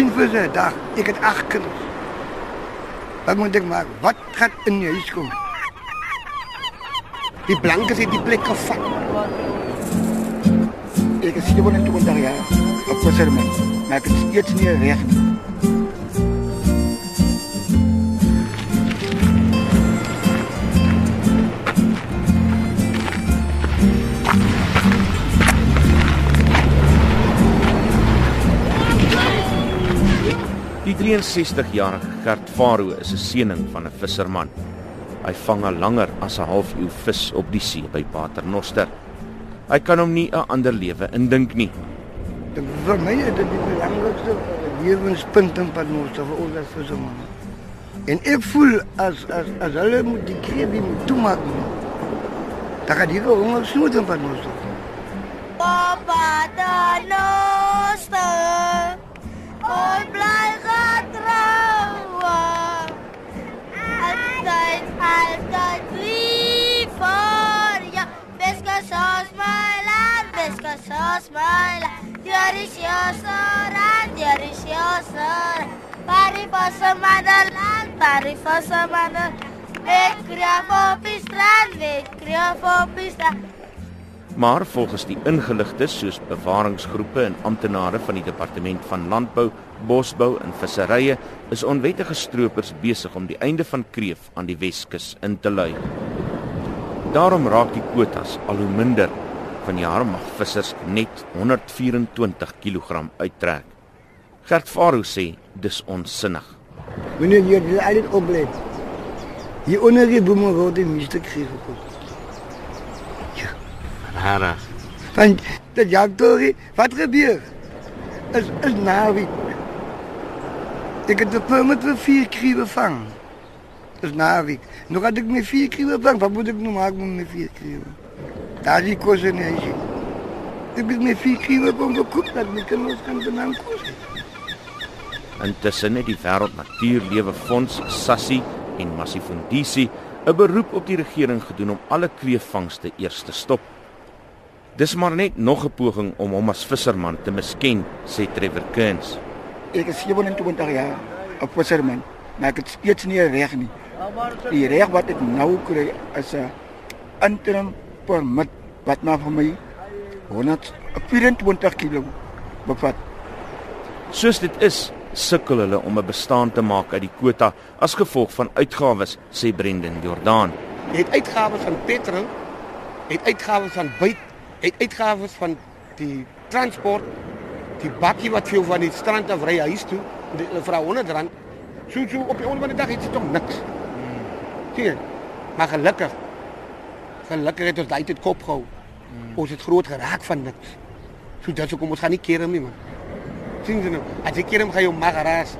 10 visse 'n dag. Ek het 8 kinders. Wat moet ek maak? Wat gaan in die huis kom? Die blankes het die plek gevat. Ek is 27 jaar op visserman. Maar ek het steeds nie reg nie. Die 63-jarige Gert Faro is 'n seëning van 'n visserman. Hy vang al langer as 'n halfuur vis op die see by Paternoster. Hy kan hom nie 'n ander lewe indink nie. Dit vir my is dit die belangrikste lewenspunt in Paternoster vir ons as visserman. En ek voel as as as hulle moet die kreebie moet toemaak. Dan gaan die honger snoet in Paternoster. Papa Paternoster. My land. Hier is jou sorand, hier is jou sorand. Pari fosse motherland, pari fosse motherland. Ek kreeg op die strand, ek kreeg op die strand. Maar volgens die ingeligtes soos bewaringsgroepe en amptenare van die departement van landbou, bosbou en visserye is onwettige stroopers besig om die einde van kreef aan die Weskus in te lui. Daarom raak die kwotas al hoe minder. Vanjaar mag vissers net 124 kg uittrek. Gert Faro sê dis onsinnig. Wanneer jy dit al dit oplet. Hier onder die bome word die meeste kreeg gekoop. Rara. Van dat jagtorie, wat gebeur? Is is naweek. Ek het permit vir vier kriewe vang. Is naweek. Nog had ek my vier kriewe vang, wat moet ek nou maak met my vier kriewe? Daar is kos in huis. Ek het my vier kriewe van gekoop dat my kinders kan dan kos. Intussen het die Wêreld Natuurlewe Fonds, SASSI en Massifundisi 'n beroep op die regering gedoen om alle kreefvangste eers te stop. Dis maar net nog 'n poging om hom as visserman te misken, sê Trevor Kearns. Ek is 27 jaar op visserman, maar ek het steeds nie reg nie. Die reg wat ek nou kry is 'n interim permit wat maar vir my 124 kg bevat. Soos dit is, sukkel hulle om 'n bestaan te maak uit die kwota as gevolg van uitgawes, sê Brendan Jordaan. Jy het uitgawes van petrol, het uitgawes van byt, het uitgawes van die transport, die bakkie wat vir jou van die strand af ry huis toe, hulle vra 100 rand. So so op die einde van die dag het jy tog niks. Sien jy? Maar gelukkig gelukkig het ons daai tyd kop gehou. Ons het groot geraak van niks. So dit is hoekom ons gaan nie keer hom nie man. Sien jy nou? As jy keer hom gaan jou mag raas.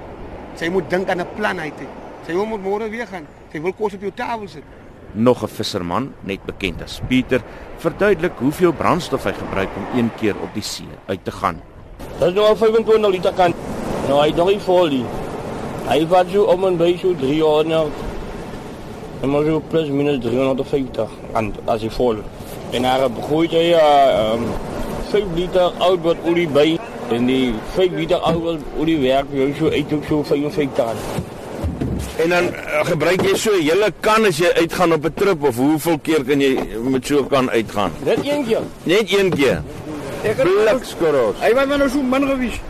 Sy moet dink aan 'n plan uit. Sy wil moet môre weer gaan. Sy wil kos op jou tafel sit. Nog 'n visserman, net bekend as Pieter, verduidelik hoeveel brandstof hy gebruik om een keer op die see uit te gaan. Dat is nou al 25 liter kan. Nou hy nog nie vol nie. Hy vat so om en by so 300. En maar so plus minus 350 rand as hy vol. En daar begooi hy uh, um, 5 liter oud wat olie by en die 5 liter oud wat olie werk jy so uit ook so 55 rand. En dan uh, gebruik jy so 'n hele kan as jy uitgaan op 'n trip of hoeveel keer kan jy met so 'n kan uitgaan? Net een keer. Net een keer. Ek het Blikskorrels. Hy was maar nou so min gewees.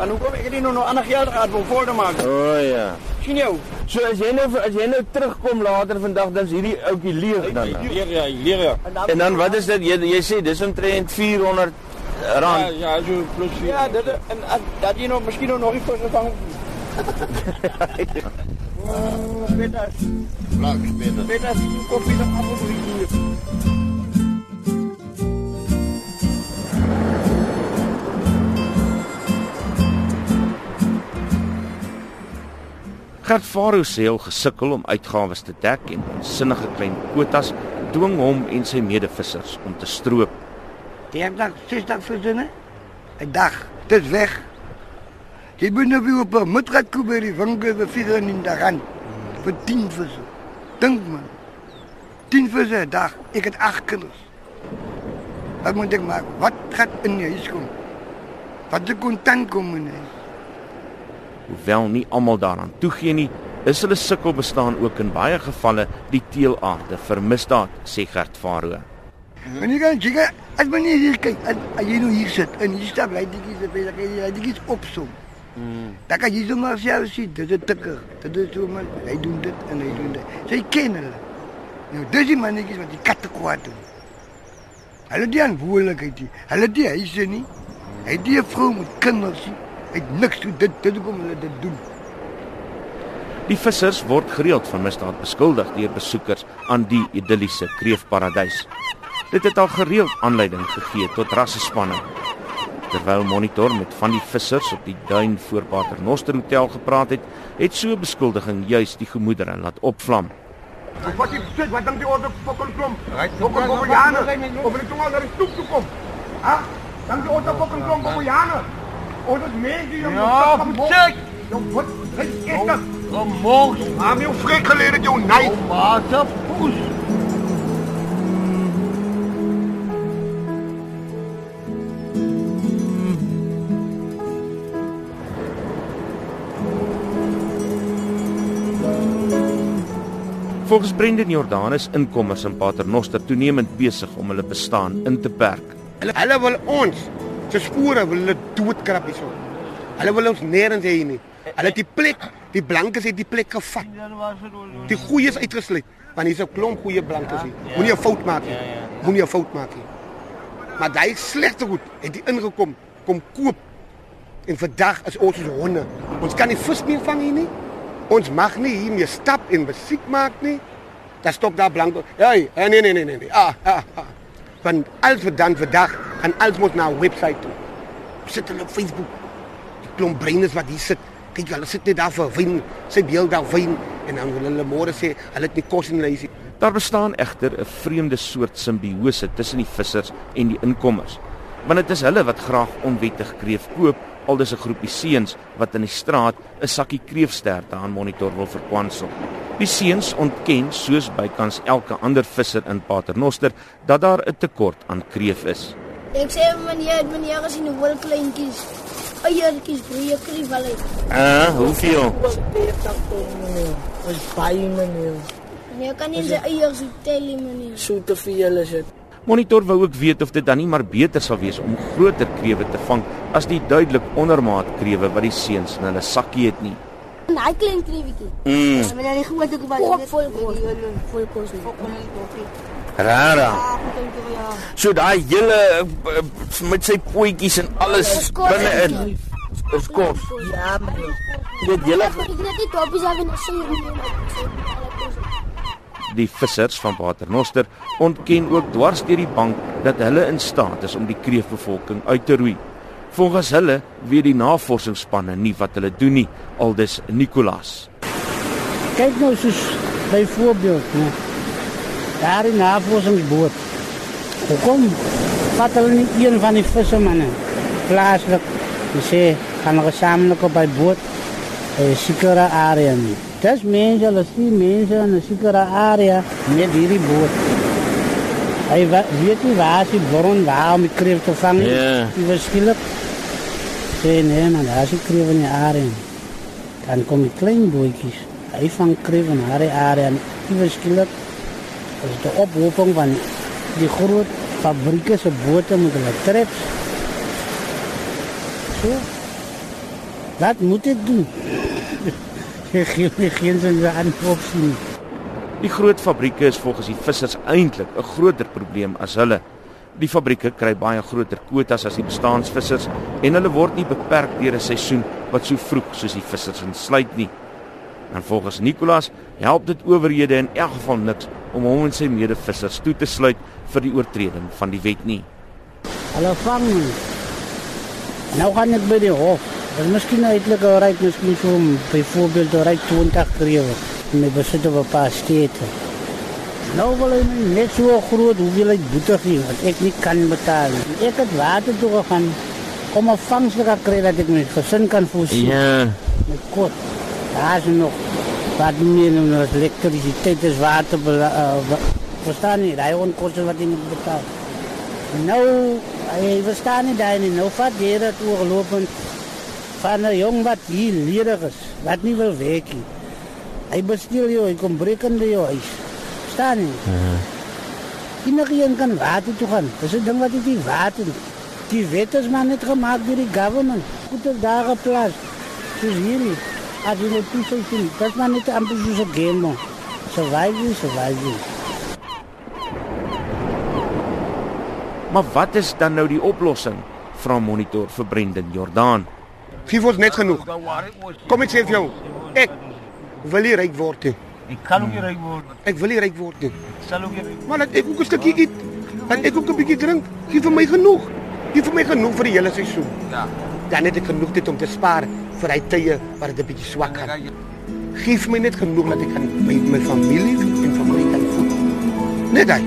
En hoe kom ek dit nou nog ander geld om vol te maak? O oh, ja. Sien jou? So as jy nou as jy nou terugkom later vandag dan is hierdie ouetjie leeg dan. nou. Leer ja, leer ja. En dan wat is dit jy jy sê dis omtrent 400 Ja, rand. ja, so plus vier. Ja, dit en en dat jy nog miskien nog nie vir gevang. Beter, Lank beter. beter koffie nog af op hier. Gert Faro sê al gesukkel om uitgawes te dek en sinnige klein kwotas dwing hom en sy medevissers om te stroop. Die heb dag, zes dag verzinnen. Ik dacht, het is weg. Je moet nu weer op een mutrat kopen bij die winkel voor 94 rand. Voor 10 vissen. Denk man. 10 vissen een dag. Ik heb acht kinders. Wat moet ik maken? Wat gaat in je huis komen? Wat de contant komen in huis? Hoewel nie almal daaraan toegee nie, is hulle sukkel bestaan ook in baie gevalle die teelaarde vir misdaad, sê Gert Faro. En jy kan jy as meneer hier kyk, as, as jy nou hier sit en hier staan bly dingetjies op, dan kan jy daai dingetjies opsom. Mm. Dan kan jy sommer self sien, dit is tikker. Dit is so man, hy doen dit en hy doen dit. Sy ken hulle. Nou dis die mannetjies wat die katte kwaad doen. Hulle die aanwoordelikheid nie. Hulle die huise nie. Hy die vrou met kinders nie. Het niks toe dit dit kom hulle dit doen. Die vissers word gereeld van misdaad beskuldig deur besoekers aan die idilliese kreefparadys. Dit het al gereeld aanleiding gegee tot rassespanning. Terwyl monitor met van die vissers op die duin voor Paternoster Hotel gepraat het, het so beskuldiging juis die gemoedere laat opvlam. Wat jy sê, wat dink jy oor die fucking klomp? Fucking Bobbejane. Of hulle toe al daar stoep toe kom. Ha? Dink jy oor die fucking klomp Bobbejane? Of mense hier Ja, check. Jou wat? Hey, ek het Vermogs. Haam jou vrek geleer jou nei. Mate poes. Volgens Brendan Jordan is inkommers in Paternoster toenemend besig om hulle bestaan in te perk. Hulle hulle wil ons se spore wil hulle doodkrap hierso. Hulle wil ons nêrens hê nie. Hulle het die plek, die blankes het die plek gevat. Die goeies uitgesluit. Want hier's 'n klomp goeie blankes hier. Moenie 'n fout maak nie. Moenie 'n fout maak nie. Maar daai slegte goed het die ingekom kom koop. En vandag is ons soos honde. Ons kan nie vis meer vang hier nie. Ons mag nie hier meer stap en musiek maak nie. Daar stop daar blank. Hey, nee nee nee nee nee. Ah, ah, ah. Van alles wat dan vandag gaan alles moet na 'n webwerf toe. Sit hulle op Facebook. Die klomp breines wat hier sit. Kyk, hulle sit net daar vir wyn, sy beeld daar wyn en dan wil hulle môre sê hulle het nie kos in hulle huisie. Daar bestaan egter 'n vreemde soort simbiose tussen die vissers en die inkommers. Want dit is hulle wat graag onwettig kreef koop, aldus 'n groepie seuns wat in die straat 'n sakkie kreefsterte aan monitor wil verkwansel. Die seuns ontken soos bykans elke ander visser in Paternoster dat daar 'n tekort aan kreef is. Ek sê meneer, meneer as in 'n hol kleintjies. Eiertjies, breë krief hulle. Ah, hoeveel? Ons baie meneer. Meneer kan nie sy eiers tel nie, meneer. So te veel is dit. Monitor wou ook weet of dit dan nie maar beter sal wees om groter krewe te vang as die duidelik ondermaat krewe wat die seuns in hulle sakkie het nie. Daai klein kreefietjie. Mm, Meneer, die groot ek was vol kos. Vol kos. rara. Ja. So daai hele eh, met sy potjies en alles kos. binne-in. Is kos. Ja meneer. Dit hele die topies af en sy. Die vissers van Paternoster ontken ook dwars deur die bank dat hulle in staat is om die kreefbevolking uit te roei. Volgens hulle weet die navorsingsspanne nie wat hulle doen nie, aldus Nicolas. Kyk nou soos byvoorbeeld, né? Daar in navorsingsboot. Hoekom vat hulle nie een van die vissermanne plaaslik en sê gaan hulle gesamentlik op by boot 'n sekere area nie. Dis mense, hulle sien mense in 'n sekere area met hierdie boot. Hy weet nie waar die bron waar om die kreef te vang nie. Ja. Die verskillik. Sê nee man, daar is die kreef in die area. Dan kom die klein bootjies. Hy vang kreef in haar area en die verskillik is de ophoping van die groot fabrieke se bote met hulle traps. So. Wat moet ek doen? Ek gee my geen sin aan opsien. Die groot fabrieke is volgens die vissers eintlik 'n groter probleem as hulle. Die fabrieke kry baie groter kwotas as die bestaansvissers en hulle word nie beperk deur 'n seisoen wat so vroeg soos die vissers insluit nie. En volgens Nicolas help dit owerhede in elk geval niks om hom en sy medevissers toe te sluit vir die oortreding van die wet nie. Hulle vang my. Nou gaan ek by die hof. Dit is miskien eintlik reg, miskien so om byvoorbeeld reg 20 krewe en my besit op 'n paar stete. Nou wil hy my net so groot hoeveelheid boete gee wat ek nie kan betaal nie. Ek het water toe gegaan om 'n vangs te kry dat ek my gesin kan voorsien. Ja. Met kort. Daar is nog wat meer nou as elektrisiteit is water uh, verstaan nie, daai onkoste wat jy moet betaal. Nou, hy verstaan nie daai nie. Nou vat jy dit oorlopend van 'n jong wat hier ledig is, wat nie wil werk nie. Hy besteel jou, hy kom breek in jou huis. Staan nie. Enige een kan water toe gaan. Dis 'n ding wat ek nie water nie. Die wet is maar net gemaak deur die government. Goed is daar geplaas. Soos hierdie. As jy net toe sien, dit maar net amper soos 'n game. man. Survival, survival. Maar wat is dan nou die oplossing? Vra monitor vir Brendan Jordaan. Gee ons net genoeg. Kom ek sê vir jou, ek wil nie ryk word nie. Ek kan ook nie ryk word. Ek wil nie ryk word nie. Sal ook nie. Maar ek ook 'n stukkie eet. Laat ek ook 'n bietjie drink. Gee vir my genoeg. Gee vir my genoeg vir die hele seisoen. Ja. Dan het ek genoeg dit om te spaar vir hy tye waar dit 'n bietjie swak gaan. Gee vir my net genoeg dat ek kan my my familie en familie kan voed. Net daai.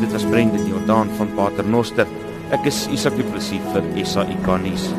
Dit was Brendan Jordaan van Paternoster. Ek is Isak Du Plessis vir SAK nuus.